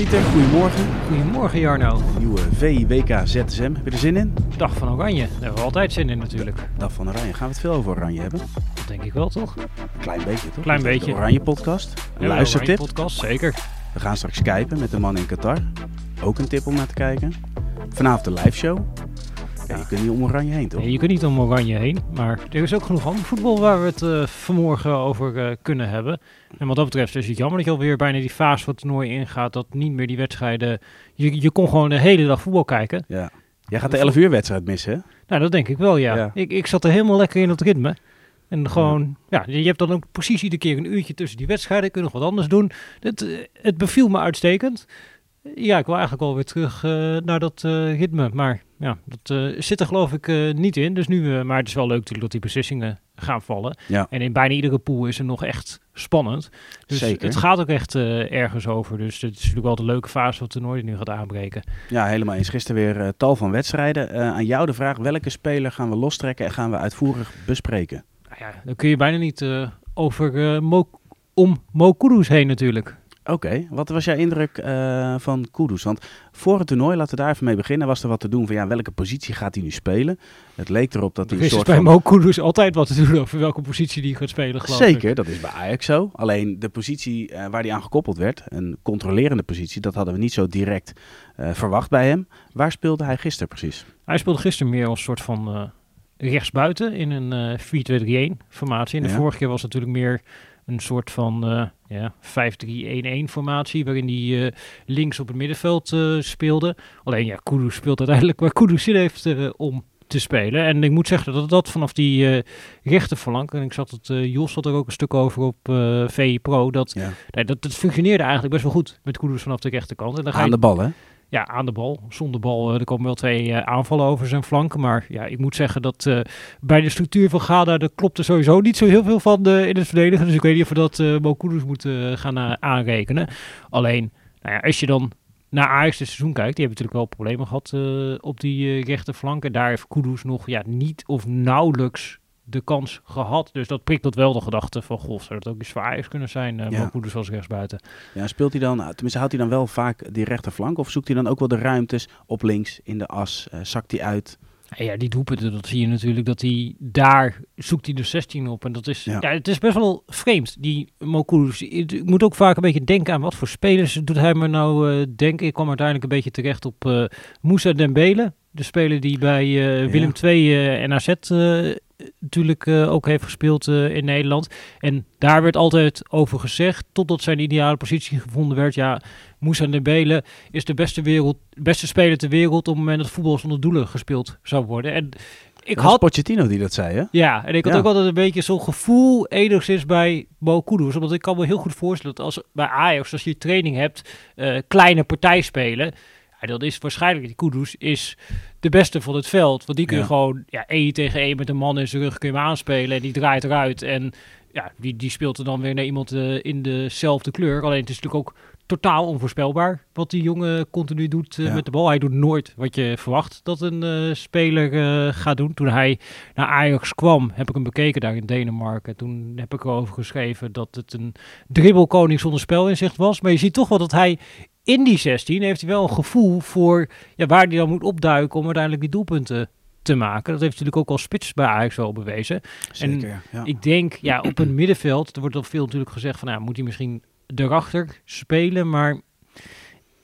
Pieter, goedemorgen. Goedemorgen Jarno. Nieuwe VWK ZSM. Heb je er zin in? Dag van Oranje. Daar hebben we altijd zin in natuurlijk. Dag van Oranje. Gaan we het veel over Oranje hebben? Dat denk ik wel toch? Klein beetje toch? Klein beetje. De Oranje podcast. Een Ja, luistertip. Oranje podcast, zeker. We gaan straks skypen met de man in Qatar. Ook een tip om naar te kijken. Vanavond de live show. Ja, je kunt niet om Oranje heen toch? Nee, je kunt niet om Oranje heen, maar er is ook genoeg ander voetbal waar we het eh, vanmorgen over eh, kunnen hebben. En wat dat betreft is het jammer dat je alweer bijna die fase van het toernooi ingaat, dat niet meer die wedstrijden... Je, je kon gewoon de hele dag voetbal kijken. Ja. Jij gaat de 11 uur wedstrijd missen hè? Nou, dat denk ik wel, ja. Ja. Ik, ik zat er helemaal lekker in het ritme. En gewoon, ja, je hebt dan ook precies iedere keer een uurtje tussen die wedstrijden. Kun je nog wat anders doen. Het, eh, het beviel me uitstekend. Ja, ik wil eigenlijk wel weer terug eh, naar dat eh, ritme. Maar ja, dat eh, zit er geloof ik niet in. Dus nu, maar het is wel leuk natuurlijk dat die beslissingen gaan vallen. Ja. En in bijna iedere pool is er nog echt spannend. Dus Zeker. het gaat ook echt ergens over. Dus het is natuurlijk wel de leuke fase van het toernooi die nu gaat aanbreken. Ja, helemaal eens. Gisteren weer tal van wedstrijden. Aan jou de vraag, welke speler gaan we lostrekken en gaan we uitvoerig bespreken? Nou ja, dan kun je bijna niet over Mo om Mo Kudus heen natuurlijk. Oké, wat was jouw indruk eh, van Kudus? Want voor het toernooi, laten we daar even mee beginnen, was er wat te doen van ja, welke positie gaat hij nu spelen? Het leek erop dat hij Er een is dus soort bij van... Mo Kudus altijd wat te doen over welke positie die gaat spelen, geloof ik. Zeker, dat is bij Ajax zo. Alleen de positie eh, waar hij aan gekoppeld werd, een controlerende positie, dat hadden we niet zo direct eh, verwacht bij hem. Waar speelde hij gisteren precies? Hij speelde gisteren meer als een soort van rechtsbuiten in een eh 4-2-3-1 formatie. En de Ja. vorige keer was het natuurlijk meer een soort van ja, 5-3-1-1 formatie, waarin hij eh, links op het middenveld eh, speelde. Alleen ja, Kudus speelt uiteindelijk waar Kudus zin heeft eh, om te spelen. En ik moet zeggen dat dat vanaf die eh rechterflank, en ik zat het, Jos had er ook een stuk over op VI Pro, dat, Ja. nee, dat het functioneerde eigenlijk best wel goed met Kudus vanaf de rechterkant. En dan ga Aan de bal, hè? Ja, aan de bal. Zonder bal, eh, er komen wel twee eh, aanvallen over zijn flanken. Maar ja, ik moet zeggen dat eh, bij de structuur van Gada, daar klopt er sowieso niet zo heel veel van in het verdedigen. Dus ik weet niet of we dat eh Mo Kudus moeten gaan aanrekenen. Alleen, nou ja, als je dan naar Ajax dit seizoen kijkt, die hebben natuurlijk wel problemen gehad eh, op die eh, rechterflank. En daar heeft Kudus nog ja, niet of nauwelijks de kans gehad. Dus dat prikt dat wel de gedachte van, goh, zou dat ook eens voor Ajax kunnen zijn, eh Ja. Mo Kudus als rechtsbuiten. Ja, speelt hij dan, tenminste houdt hij dan wel vaak die rechterflank of zoekt hij dan ook wel de ruimtes op links in de as? Eh, zakt hij uit? Ja, Ja, die doelpunten, dat zie je natuurlijk, dat hij daar zoekt hij de 16 op. En dat is, Ja. ja. het is best wel vreemd, die Mokulus. Ik moet ook vaak een beetje denken aan wat voor spelers doet hij me nou eh, denken. Ik kwam uiteindelijk een beetje terecht op eh Moussa Dembele. De speler die bij Ja. Willem II eh, en AZ eh, natuurlijk eh, ook heeft gespeeld eh, in Nederland. En daar werd altijd over gezegd, totdat zijn ideale positie gevonden werd. Ja, Moussa Dembele is de beste, wereld, beste speler ter wereld op het moment dat voetbal zonder doelen gespeeld zou worden. En ik Dat had Pochettino die dat zei, hè? ja, en ik had Ja. ook altijd een beetje zo'n gevoel enigszins bij Mo Kudus. Omdat ik kan me heel goed voorstellen dat als bij Ajax, als je training hebt, eh, kleine partij spelen. Dat is waarschijnlijk, die Kudus is de beste van het veld. Want die kun je Ja. gewoon ja, één tegen één met een man in zijn rug kun je hem aanspelen. En die draait eruit. En ja, die, die speelt er dan weer naar iemand eh, in dezelfde kleur. Alleen het is natuurlijk ook totaal onvoorspelbaar wat die jongen continu doet eh, Ja. met de bal. Hij doet nooit wat je verwacht dat een eh, speler gaat doen. Toen hij naar Ajax kwam, heb ik hem bekeken daar in Denemarken. Toen heb ik erover geschreven dat het een dribbelkoning zonder spelinzicht was. Maar je ziet toch wel dat hij in die 16 heeft hij wel een gevoel voor ja, waar hij dan moet opduiken om uiteindelijk die doelpunten te maken. Dat heeft natuurlijk ook als spits bij Ajax wel bewezen. Zeker, ja. Ik denk, ja, op een middenveld, er wordt al veel natuurlijk gezegd van, nou, moet hij misschien erachter spelen, maar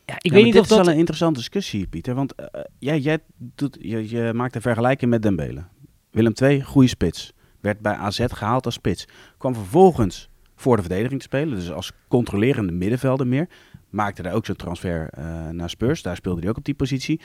ja, ik Ja, weet niet dit of is dat... wel een interessante discussie, Pieter. Want eh, jij, jij doet, je, je maakt een vergelijking met Dembele. Willem II, goede spits. Werd bij AZ gehaald als spits. Kwam vervolgens voor de verdediging te spelen. Dus als controlerende middenvelder meer. Maakte daar ook zo'n transfer eh, naar Spurs. Daar speelde hij ook op die positie.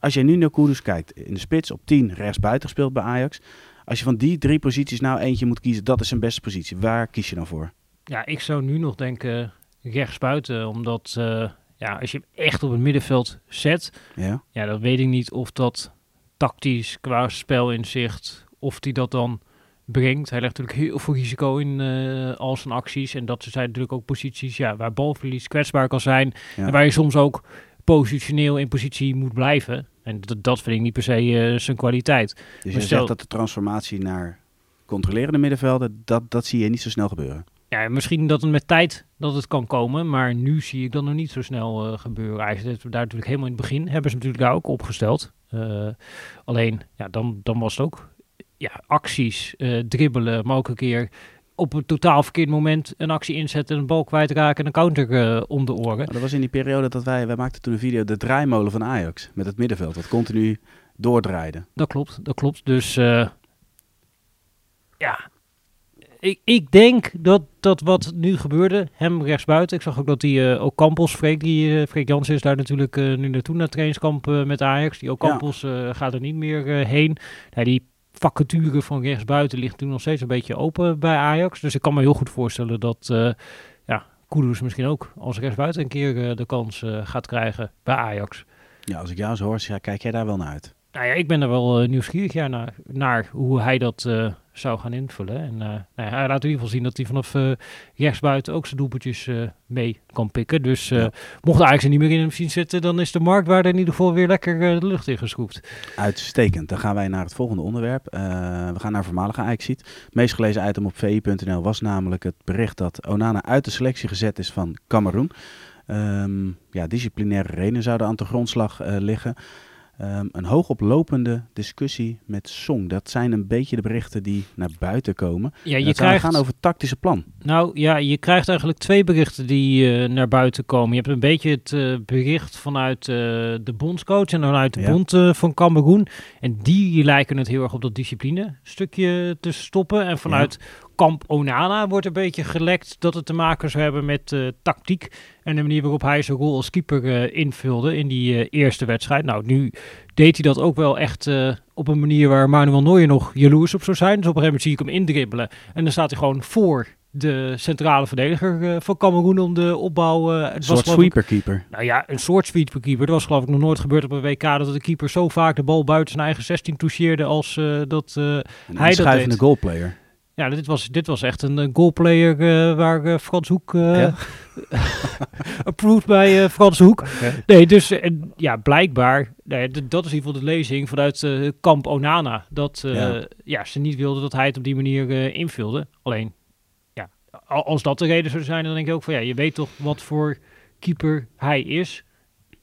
Als jij nu naar Kudus kijkt, in de spits op 10 rechtsbuiten gespeeld bij Ajax. Als je van die drie posities nou eentje moet kiezen, dat is zijn beste positie. Waar kies je dan voor? Ja, ik zou nu nog denken rechtsbuiten, omdat eh, ja, als je hem echt op het middenveld zet, Ja? ja, dan weet ik niet of dat tactisch qua spelinzicht, of hij dat dan brengt. Hij legt natuurlijk heel veel risico in eh, al zijn acties. En dat zijn natuurlijk ook posities ja, waar balverlies kwetsbaar kan zijn. Ja. En waar je soms ook positioneel in positie moet blijven. En dat, dat vind ik niet per se eh, zijn kwaliteit. Dus Maar je stel- zegt dat de transformatie naar controlerende middenvelden, dat, dat zie je niet zo snel gebeuren. Ja, misschien dat het met tijd dat het kan komen, maar nu zie ik dat nog niet zo snel uh, gebeuren. Eigenlijk daar natuurlijk helemaal in het begin hebben ze natuurlijk daar ook opgesteld. Uh, alleen, ja, dan, dan was het ook ja, acties, uh, dribbelen, maar ook een keer op een totaal verkeerd moment een actie inzetten, een bal kwijtraken en een counter om de oren. Dat was in die periode dat wij, wij maakten toen een video, de draaimolen van Ajax met het middenveld, dat continu doordraaide. Dat klopt, dat klopt. Dus ja, ik, ik denk dat, dat wat nu gebeurde, hem rechtsbuiten. Ik zag ook dat die uh, ook Campos, Freek, die, uh, Freek Jansen is daar natuurlijk uh, nu naartoe naar trainingskamp met Ajax. Die ook Campos ja. gaat er niet meer heen. Ja, die vacature van rechtsbuiten ligt toen nog steeds een beetje open bij Ajax. Dus ik kan me heel goed voorstellen dat ja, Kudus misschien ook als rechtsbuiten een keer de kans gaat krijgen bij Ajax. Ja, als ik jou zo hoor, ja, kijk jij daar wel naar uit? Nou ja, ik ben er wel nieuwsgierig ja, naar, naar hoe hij dat zou gaan invullen. En uh, nou ja, hij laat in ieder geval zien dat hij vanaf uh, rechtsbuiten ook zijn doelpuntjes uh, mee kan pikken. Dus ja. mocht Ajax er niet meer in hem zien zitten, dan is de marktwaarde in ieder geval weer lekker de lucht in geschroefd. Uitstekend. Dan gaan wij naar het volgende onderwerp. we gaan naar voormalige ajax Het meest gelezen item op vi.nl was namelijk het bericht dat Onana uit de selectie gezet is van Cameroen. Um, ja, disciplinaire redenen zouden aan de grondslag liggen. Um, een hoogoplopende discussie met Song. Dat zijn een beetje de berichten die naar buiten komen. Ja, je krijgt gaan over tactische plan. Nou ja, je krijgt eigenlijk twee berichten die uh, naar buiten komen. Je hebt een beetje het uh, bericht vanuit uh, de bondscoach en vanuit de ja. bond van Cameroen. En die lijken het heel erg op dat discipline stukje te stoppen. En vanuit ja. Kamp Onana wordt een beetje gelekt dat het te maken zou hebben met uh, tactiek. En de manier waarop hij zijn rol als keeper uh, invulde in die uh, eerste wedstrijd. Nou, nu deed hij dat ook wel echt op een manier waar Manuel Neuer nog jaloers op zou zijn. Dus op een gegeven moment zie ik hem indribbelen. En dan staat hij gewoon voor de centrale verdediger van Cameroen om de opbouw. Uh, een soort sweeperkeeper. Nou ja, een soort sweeperkeeper. Dat was geloof ik nog nooit gebeurd op een WK dat de keeper zo vaak de bal buiten zijn eigen 16 toucheerde als uh, dat uh, hij dat deed. Een goalplayer. Ja, dit was, dit was echt een goalplayer uh, waar uh, Frans Hoek uh, ja. approved bij Frans Hoek. Okay. Nee, dus ja, blijkbaar, nee, dat is in ieder geval de lezing vanuit kamp Onana. Dat ja. ja. ze niet wilden dat hij het op die manier invulde. Alleen, ja, als dat de reden zou zijn, dan denk ik ook van ja, je weet toch wat voor keeper hij is.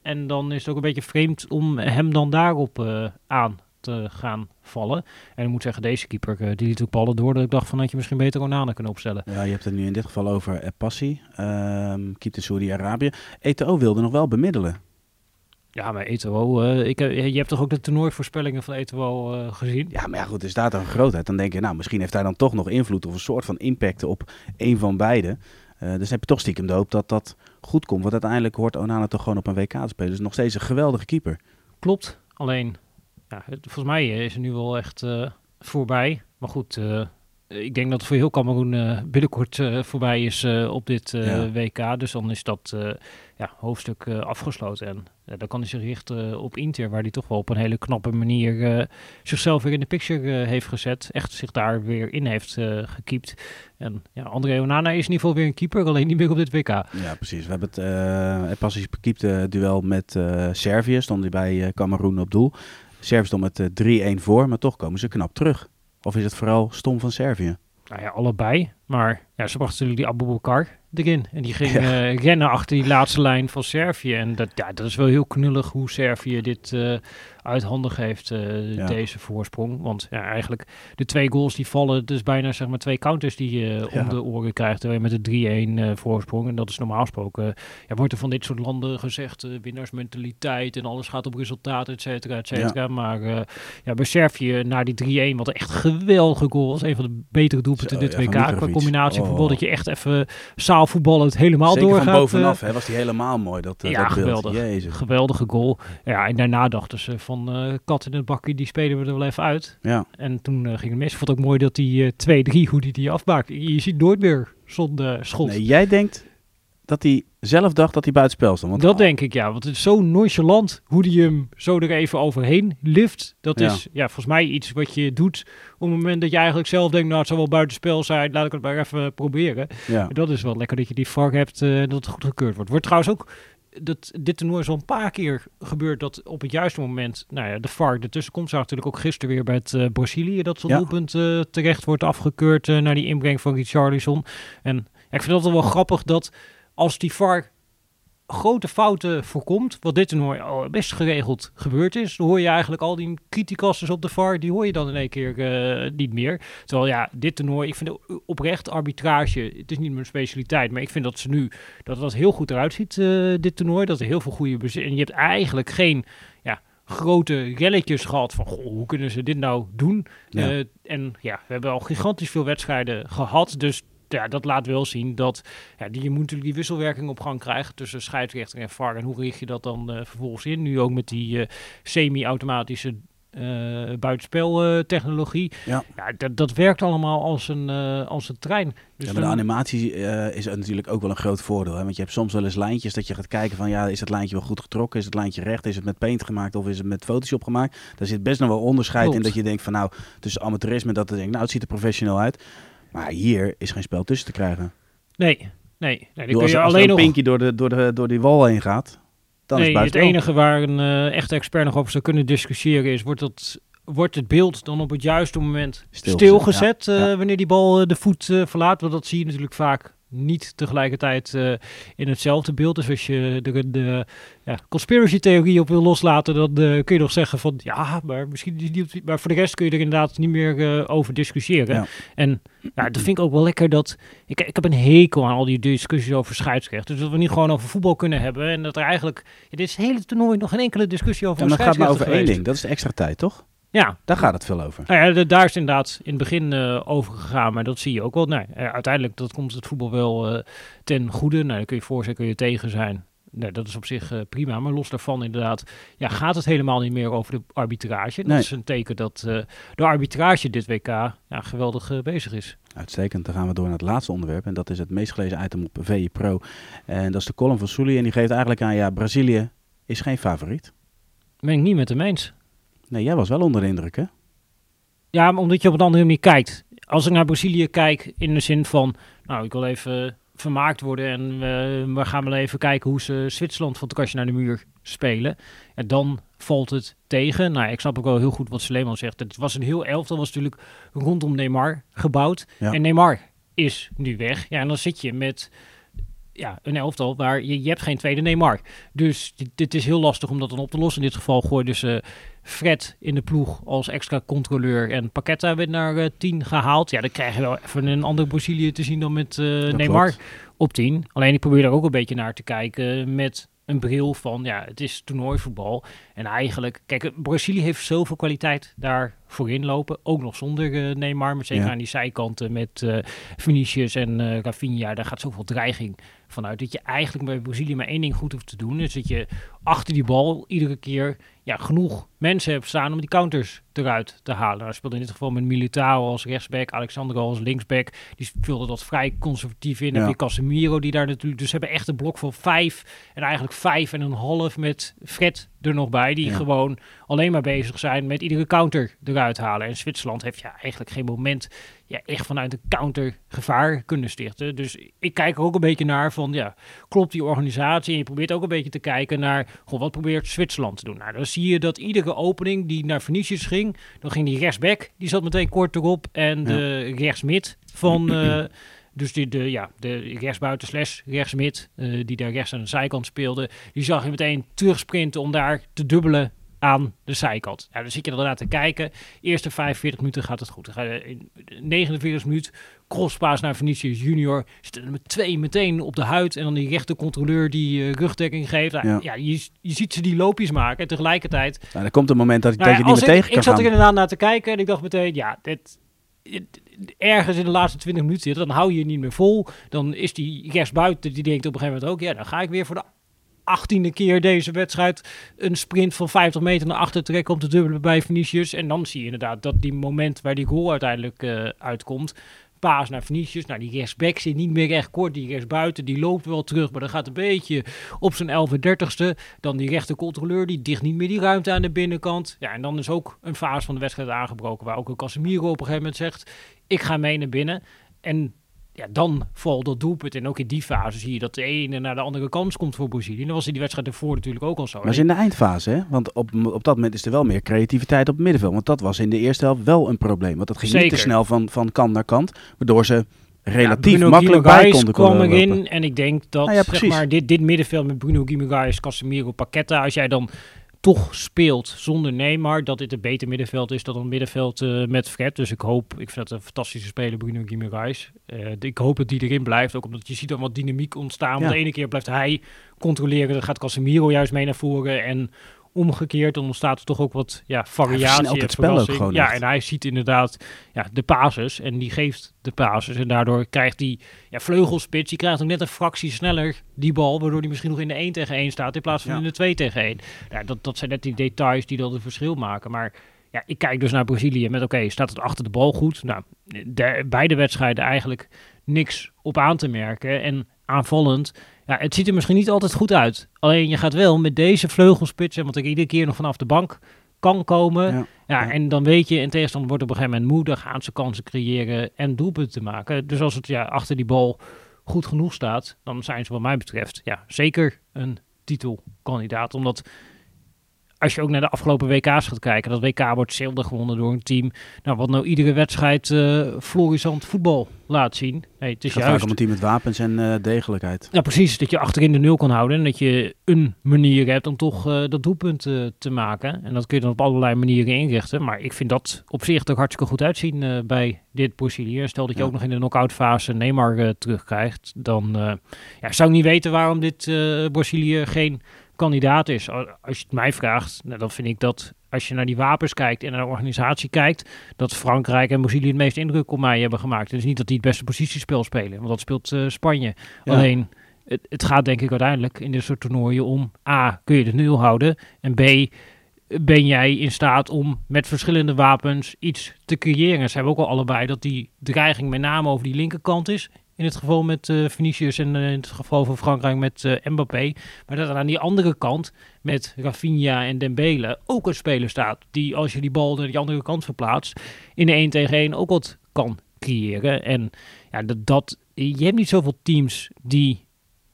En dan is het ook een beetje vreemd om hem dan daarop aan te gaan vallen. En ik moet zeggen, deze keeper, uh, die liet ook ballen door. Dat ik dacht van dat je misschien beter Onana kunnen opstellen. Ja, je hebt het nu in dit geval over Passi, um, keeper Saudi-Arabië. Eto'o wilde nog wel bemiddelen. Ja, maar Eto'o, uh, ik, je hebt toch ook de toernooivoorspellingen van Eto'o uh, gezien? Ja, maar ja, goed, is daar een grootheid. Dan denk je, nou, misschien heeft hij dan toch nog invloed of een soort van impact op een van beide. Dus heb je toch stiekem de hoop dat dat goed komt. Want uiteindelijk hoort Onana toch gewoon op een WK te spelen. Dus nog steeds een geweldige keeper. Klopt, alleen ja, het, volgens mij eh, is er nu wel echt uh, voorbij. Maar goed, uh, ik denk dat het voor heel Cameroen uh, binnenkort voorbij is op dit ja. WK. Dus dan is dat ja, hoofdstuk afgesloten. En dan kan hij zich richten op Inter, waar hij toch wel op een hele knappe manier zichzelf weer in de picture heeft gezet. Echt zich daar weer in heeft gekiept. En ja, André Onana is in ieder geval weer een keeper, alleen niet meer op dit WK. Ja, precies. We hebben het uh, pas gekiept duel met Servië, stond hij bij Cameroen op doel. Servië stond met 3-1 eh, voor, maar toch komen ze knap terug. Of is het vooral stom van Servië? Nou ja, allebei. Maar ja, ze brachten natuurlijk die Abu Bakar erin. En die ging ja. uh, rennen achter die laatste lijn van Servië. En dat, ja, dat is wel heel knullig hoe Servië dit uh, uit handen geeft, uh, ja. deze voorsprong. Want ja, eigenlijk de twee goals die vallen, dus bijna zeg maar twee counters die je om de oren krijgt. Terwijl je met de 3-1 voorsprong. En dat is normaal gesproken, ja, wordt er van dit soort landen gezegd, winnaarsmentaliteit en alles gaat op resultaat, et cetera, et cetera. Maar ja, bij Servië na die 3-1, wat echt geweldige goal was. Een van de betere doelpunten dit WK. Qua combinatie oh. Bijvoorbeeld dat je echt even zaalvoetballend helemaal Zeker doorgaat. van bovenaf hè, was die helemaal mooi, dat, uh, ja, dat geweldig. Jezus. Geweldige goal. Ja, en daarna dachten ze van uh, kat in het bakje, die spelen we er wel even uit. Ja. En toen ging het mis. Ik vond het ook mooi dat die 2-3, hoe die die afmaakt. Je ziet nooit meer zonder schot. Nee, jij denkt dat hij zelf dacht dat hij buitenspel stond. Want dat denk ik, ja. Want het is zo nonchalant hoe hij hem zo er even overheen lift. Dat ja. is ja, volgens mij iets wat je doet op het moment dat je eigenlijk zelf denkt... nou, het zal wel buitenspel zijn, laat ik het maar even proberen. Ja. Dat is wel lekker dat je die vark hebt uh, dat het goed gekeurd wordt. Wordt trouwens ook... Dat, dit toernooi is al een paar keer gebeurd dat op het juiste moment, nou ja, de VAR ertussen komt. Zag natuurlijk ook gisteren weer bij het uh, Brazilië dat zo'n ja. doelpunt uh, terecht wordt afgekeurd naar die inbreng van Richarlison. En ik vind het wel grappig dat als die VAR grote fouten voorkomt, wat dit toernooi al best geregeld gebeurd is, dan hoor je eigenlijk al die criticasters op de VAR, die hoor je dan in één keer uh, niet meer. Terwijl ja, dit toernooi, ik vind oprecht arbitrage, het is niet mijn specialiteit, maar ik vind dat ze nu, dat het heel goed eruit ziet, uh, dit toernooi, dat er heel veel goede en je hebt eigenlijk geen, ja, grote relletjes gehad van goh, hoe kunnen ze dit nou doen? Ja. Uh, en ja, we hebben al gigantisch veel wedstrijden gehad, dus ja, dat laat wel zien dat ja, die, je moet natuurlijk die wisselwerking op gang krijgen tussen scheidsrechter en VAR. En hoe richt je dat dan uh, vervolgens in? Nu ook met die uh, semi-automatische uh, buitenspeltechnologie. ja. ja dat, dat werkt allemaal als een, als een trein. Dus ja, maar de animatie is natuurlijk ook wel een groot voordeel. Hè? Want je hebt soms wel eens lijntjes dat je gaat kijken van... ja, is het lijntje wel goed getrokken? Is het lijntje recht? Is het met paint gemaakt of is het met Photoshop gemaakt? Daar zit best nog wel onderscheid in dat je denkt van... nou, tussen amateurisme dat je denkt... nou, het ziet er professioneel uit. Maar hier is geen spel tussen te krijgen. Nee, nee. nee kun je als alleen nog... Pinky door, de, door, de, door die wal heen gaat, dan nee, is het Het enige waar een uh, echte expert nog over zou kunnen discussiëren is... wordt, dat, wordt het beeld dan op het juiste moment stilgezet, stilgezet uh, wanneer die bal uh, de voet verlaat? Want dat zie je natuurlijk vaak niet tegelijkertijd uh, in hetzelfde beeld. Dus als je de, de ja, conspiracy theorie op wil loslaten, dan uh, kun je nog zeggen van ja, maar misschien niet. Maar voor de rest kun je er inderdaad niet meer uh, over discussiëren. Ja. En ja, dat vind ik ook wel lekker dat. Ik, ik heb een hekel aan al die discussies over scheidsrecht. Dus dat we niet gewoon over voetbal kunnen hebben. En dat er eigenlijk. Ja, dit is hele toernooi nog geen enkele discussie over. Ja, maar het gaat maar over één ding. Dat is de extra tijd, toch? Ja. Daar gaat het veel over. Nou ja, daar is inderdaad in het begin uh, over gegaan, maar dat zie je ook wel. Nee, uh, uiteindelijk dat komt het voetbal wel uh, ten goede. Nou, kun je voor zijn, kun je tegen zijn. Nee, dat is op zich prima, maar los daarvan inderdaad, ja, gaat het helemaal niet meer over de arbitrage. Dat is een teken dat de arbitrage dit WK ja, geweldig bezig is. Uitstekend, dan gaan we door naar het laatste onderwerp en dat is het meest gelezen item op VE Pro. En dat is de column van Sully en die geeft eigenlijk aan, ja, Brazilië is geen favoriet. Ben ik niet met hem eens. Nee, jij was wel onder de indruk, hè? Ja, maar omdat je op een andere manier kijkt. Als ik naar Brazilië kijk, in de zin van, nou, ik wil even vermaakt worden en uh, we gaan wel even kijken hoe ze Zwitserland van het kastje naar de muur spelen. En dan valt het tegen. Nou, ik snap ook wel heel goed wat Sleeman zegt. Het was een heel elftal, was natuurlijk rondom Neymar gebouwd. En Neymar is nu weg. Ja, en dan zit je met ja, een elftal waar je, je hebt geen tweede Neymar. Dus dit, dit, is heel lastig om dat dan op te lossen. In dit geval gooiden ze Fred in de ploeg als extra controleur en Paqueta werd naar uh, eh, 10 gehaald. Ja, dan krijg je wel even een andere Brazilië te zien dan met uh, Neymar op 10. Alleen ik probeer daar ook een beetje naar te kijken met een bril van, ja, het is toernooivoetbal. En eigenlijk, kijk, Brazilië heeft zoveel kwaliteit daar voorin lopen. Ook nog zonder uh, Neymar, maar zeker aan die zijkanten met uh, Vinicius en uh, Rafinha. Daar gaat zoveel dreiging vanuit. Dat je eigenlijk bij Brazilië maar één ding goed hoeft te doen. Is dat je achter die bal iedere keer ja, genoeg mensen hebt staan om die counters eruit te halen. Nou, speelde in dit geval met Militao als rechtsback, Alexander als linksback. Die vulde dat vrij conservatief in. Ja. Heb je Casemiro die daar natuurlijk... Dus hebben echt een blok van vijf en eigenlijk vijf en een half met Fred er nog bij. Die gewoon alleen maar bezig zijn met iedere counter eruit halen. En Zwitserland heeft ja eigenlijk geen moment ja, echt vanuit de counter gevaar kunnen stichten. Dus ik kijk er ook een beetje naar van, ja, klopt die organisatie? En je probeert ook een beetje te kijken naar, goh, wat probeert Zwitserland te doen? Nou, dan zie je dat iedere opening die naar Venetius ging, dan ging die rechtsback, die zat meteen kort erop. En de rechtsmid van... Uh, dus die, de, ja, de rechtsbuiten slash rechtsmid, uh, die daar rechts aan de zijkant speelde, die zag je meteen terugsprinten om daar te dubbelen aan de zijkant. Ja, dan zit je er te kijken. Eerste 45 minuten gaat het goed. Dan ga je in 49 minuut crosspaas naar Vinicius Junior. Zitten er met twee meteen op de huid. En dan die rechter controleur die uh, rugdekking geeft. Ja. ja, je, je ziet ze die loopjes maken. En tegelijkertijd... Nou, er komt een moment dat, nou, dat je niet meer tegen kan Ik zat er inderdaad naar te kijken. En ik dacht meteen, ja, dit... Ergens in de laatste 20 minuten zitten, dan hou je je niet meer vol. Dan is die rechtsbuiten, die denkt op een gegeven moment ook, ja, dan ga ik weer voor de achttiende keer deze wedstrijd een sprint van 50 meter naar achter trekken om te dubbelen bij Vinicius. En dan zie je inderdaad dat die moment waar die goal uiteindelijk uh, uitkomt, paas naar Vinicius. Nou, die rechtsback zit niet meer echt kort. Die rechtsbuiten, die loopt wel terug, maar dan gaat een beetje op zijn 11 dertigste. Dan die rechter controleur, die dicht niet meer die ruimte aan de binnenkant. Ja, en dan is ook een fase van de wedstrijd aangebroken, waar ook een Casemiro op een gegeven moment zegt, ik ga mee naar binnen. En ja, dan valt dat doelpunt. En ook in die fase zie je dat de ene naar de andere kans komt voor Brazilië. En dat was in die wedstrijd ervoor natuurlijk ook al zo. Maar is in de eindfase, hè? Want op, op dat moment is er wel meer creativiteit op het middenveld. Want dat was in de eerste helft wel een probleem. Want dat ging niet te snel van, van kant naar kant. Waardoor ze relatief makkelijk bij konden kwam erin en ik denk dat Nou ja, zeg maar, dit, dit middenveld met Bruno Guimaraes, Casemiro, Paqueta, als jij dan toch speelt zonder Neymar, dat dit een beter middenveld is dan een middenveld eh, met Fred. Dus ik hoop, ik vind dat een fantastische speler, Bruno Guimaraes. Eh, ik hoop dat die erin blijft, ook omdat je ziet dan wat dynamiek ontstaan. Want de ene keer blijft hij controleren, dan gaat Casemiro juist mee naar voren en omgekeerd, dan ontstaat er toch ook wat ja, variatie. versnelt en het spel ook gewoon Ja, en hij ziet inderdaad ja, de basis en die geeft de basis. En daardoor krijgt hij ja, vleugelspits, die krijgt ook net een fractie sneller die bal, waardoor hij misschien nog in de 1 tegen 1 staat in plaats van Ja. in de 2 tegen 1. Ja, dat, dat zijn net die details die dan het verschil maken. Maar ja, ik kijk dus naar Brazilië met oké, staat het achter de bal goed? Nou, de, beide wedstrijden eigenlijk niks op aan te merken. En aanvallend, ja, het ziet er misschien niet altijd goed uit. Alleen je gaat wel met deze vleugelspitsen, want ik iedere keer nog vanaf de bank kan komen. Ja. En dan weet je, en tegenstander wordt op een gegeven moment moe, dan gaan ze kansen creëren en doelpunten maken. Dus als het ja, achter die bal goed genoeg staat, dan zijn ze wat mij betreft ja, zeker een titelkandidaat. Omdat als je ook naar de afgelopen WK's gaat kijken, dat WK wordt zelden gewonnen door een team nou, wat nou iedere wedstrijd eh florissant voetbal laat zien. Hey, het is vaak juist om een team met wapens en eh, degelijkheid. ja, precies. Dat je achterin de nul kan houden. En dat je een manier hebt om toch eh, dat doelpunt te maken. En dat kun je dan op allerlei manieren inrichten. Maar ik vind dat op zich er hartstikke goed uitzien bij dit Brazilië. En Stel dat je Ja. ook nog in de knock-out fase Neymar terugkrijgt. Dan ja, zou ik niet weten waarom dit Brazilië geen kandidaat is. Al- Als je het mij vraagt, nou, dan vind ik dat als je naar die wapens kijkt en naar de organisatie kijkt, dat Frankrijk en Brazilië het meest indruk op mij hebben gemaakt. Het is niet dat die het beste positiespel spelen, want dat speelt eh, Spanje. Ja. Alleen, het, het gaat denk ik uiteindelijk in dit soort toernooien om A, kun je de nul houden en B, ben jij in staat om met verschillende wapens iets te creëren. Ze hebben ook al allebei dat die dreiging met name over die linkerkant is. In het geval met Vinicius en eh, in het geval van Frankrijk met eh, Mbappé. Maar dat er aan die andere kant met Rafinha en Dembele ook een speler staat. Die als je die bal naar die andere kant verplaatst in de 1 tegen 1 ook wat kan creëren. En ja, dat, dat, je hebt niet zoveel teams die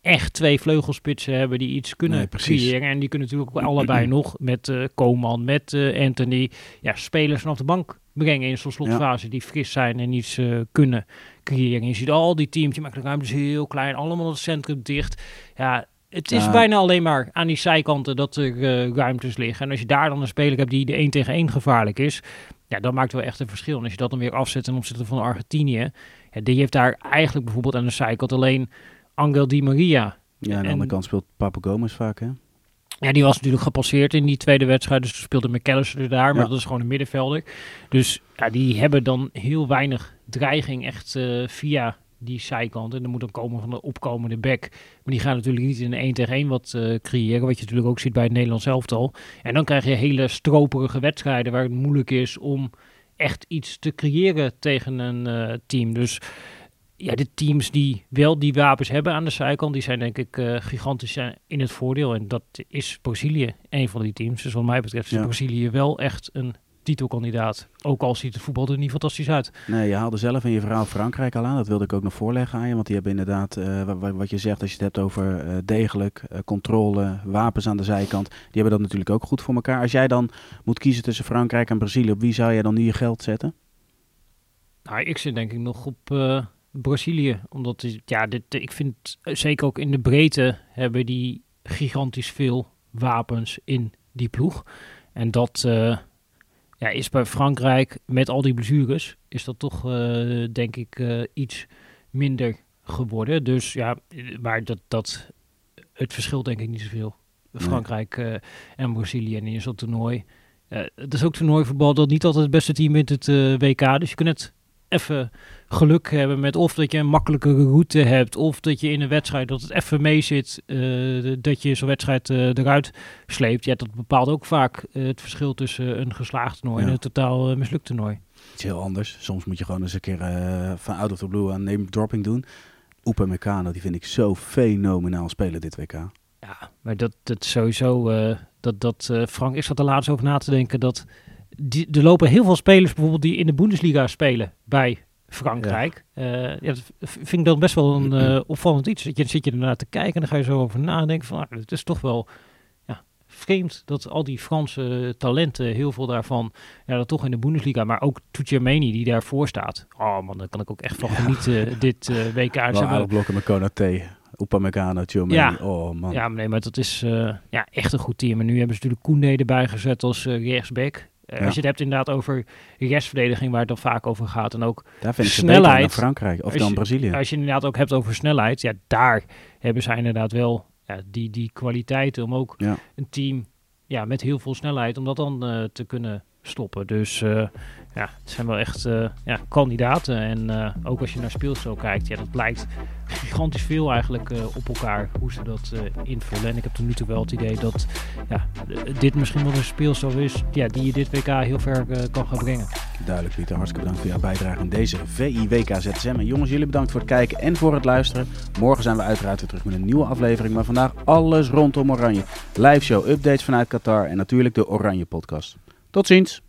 echt twee vleugelspitsen hebben die iets kunnen Nee, creëren. En die kunnen natuurlijk ook allebei nog met eh Koeman, met eh, Anthony, ja, spelers vanaf de bank brengen in zo'n slotfase die fris zijn en iets eh, kunnen creëren. Je ziet al die teams, die maken de ruimtes heel klein, allemaal het centrum dicht. Ja, het is Ja. bijna alleen maar aan die zijkanten dat er ruimtes liggen. En als je daar dan een speler hebt die de 1 tegen 1 gevaarlijk is, ja, dat maakt wel echt een verschil. En als je dat dan weer afzet ten opzichte van Argentinië, ja, die heeft daar eigenlijk bijvoorbeeld aan de zijkant alleen Angel Di Maria. Ja, aan de En- andere kant speelt Papu Gomez vaak, hè? Ja, die was natuurlijk gepasseerd in die tweede wedstrijd. Dus toen speelde McAllister daar, maar Ja. dat is gewoon een middenvelder. Dus ja, die hebben dan heel weinig dreiging echt eh, via die zijkant. En dan moet dan komen van de opkomende back. Maar die gaan natuurlijk niet in een 1 tegen 1 wat eh, creëren. Wat je natuurlijk ook ziet bij het Nederlands elftal. En dan krijg je hele stroperige wedstrijden waar het moeilijk is om echt iets te creëren tegen een eh, team. Dus ja, de teams die wel die wapens hebben aan de zijkant, die zijn denk ik eh, gigantisch eh, in het voordeel. En dat is Brazilië, een van die teams. Dus wat mij betreft is Ja. Brazilië wel echt een titelkandidaat. Ook al ziet het voetbal er niet fantastisch uit. Nee, je haalde zelf in je verhaal Frankrijk al aan. Dat wilde ik ook nog voorleggen aan je. Want die hebben inderdaad, eh, wa- wa- wat je zegt als je het hebt over degelijk, eh, controle, wapens aan de zijkant. Die hebben dat natuurlijk ook goed voor elkaar. Als jij dan moet kiezen tussen Frankrijk en Brazilië, op wie zou jij dan nu je geld zetten? Nou, ik zit denk ik nog op Brazilië. Omdat, ja, dit, ik vind eh, zeker ook in de breedte hebben die gigantisch veel wapens in die ploeg. En dat eh, ja, is bij Frankrijk met al die blessures, is dat toch eh, denk ik eh, iets minder geworden. Dus ja, eh, maar dat, dat, het verschilt denk ik niet zoveel. Frankrijk eh, en Brazilië en in zo'n toernooi. Eh, het is ook toernooivoetbal dat niet altijd het beste team wint het eh, WK. Dus je kunt het even geluk hebben met of dat je een makkelijkere route hebt, of dat je in een wedstrijd dat het even mee zit, eh, dat je zo'n wedstrijd eh, eruit sleept. Ja, dat bepaalt ook vaak eh, het verschil tussen een geslaagd toernooi en een totaal mislukt toernooi. Iets heel anders. Soms moet je gewoon eens een keer van out of the blue aan name dropping doen. Oepa Meccano, die vind ik zo fenomenaal spelen dit WK. Ja, maar dat, dat sowieso, dat, dat Frank is er laatst over na te denken dat die, er lopen heel veel spelers bijvoorbeeld die in de Bundesliga spelen bij Frankrijk. Ja. ja, dat vind ik dan best wel een eh, opvallend iets. Dat je, dan zit je ernaar te kijken en dan ga je zo over nadenken van, ah, het is toch wel ja, vreemd dat al die Franse talenten, heel veel daarvan, ja, dat toch in de Bundesliga, maar ook Tucciameni die daarvoor staat. Oh man, daar kan ik ook echt van genieten, dit uh, WK. Wel blokken met Konaté, Upamecano, Tchouameni. Ja. Oh man. Ja, maar nee, maar dat is eh, ja, echt een goed team. En nu hebben ze natuurlijk Koundé erbij gezet als eh rechtsback. Ja. Als je het hebt inderdaad over restverdediging, waar het dan vaak over gaat. En ook Daar vind ik ze Snelheid. dan Frankrijk of Als dan je- Brazilië. als je inderdaad ook hebt over snelheid, ja, daar hebben zij inderdaad wel ja, die, die kwaliteiten om ook Ja. een team ja, met heel veel snelheid, om dat dan eh, te kunnen stoppen. Dus eh, ja, het zijn wel echt eh, ja, kandidaten. En eh, ook als je naar speelstijl kijkt, ja, dat lijkt gigantisch veel eigenlijk eh, op elkaar hoe ze dat invullen. En ik heb tot nu toe wel het idee dat ja, dit misschien wel een speelstijl is ja, die je dit WK heel ver kan gaan brengen. Duidelijk Pieter, hartstikke bedankt voor jouw bijdrage in deze VIWK ZSM. En jongens, jullie bedankt voor het kijken en voor het luisteren. Morgen zijn we uiteraard weer terug met een nieuwe aflevering. Maar vandaag alles rondom Oranje. Live show, updates vanuit Qatar en natuurlijk de Oranje podcast. Tot ziens!